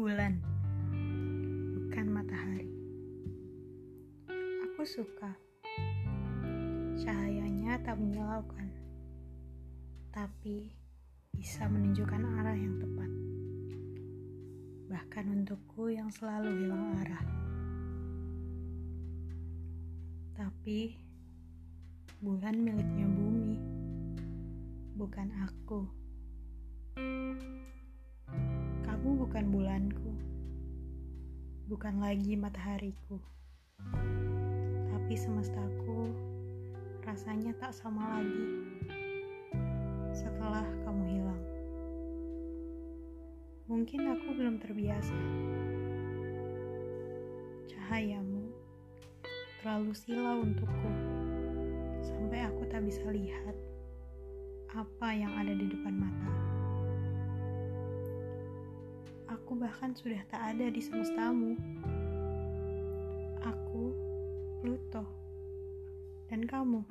bulan, bukan matahari. Aku suka. Cahayanya tak menyilaukan, tapi bisa menunjukkan arah yang tepat. Bahkan untukku yang selalu hilang arah. Tapi bulan miliknya bumi, bukan aku. Bukan bulanku, bukan lagi matahariku tapi semestaku rasanya tak sama lagi setelah kamu hilang. Mungkin aku belum terbiasa. Cahayamu terlalu silau untukku, sampai aku tak bisa lihat apa yang ada di depan mata. Aku bahkan sudah tak ada di semestamu. Aku Pluto, dan kamu.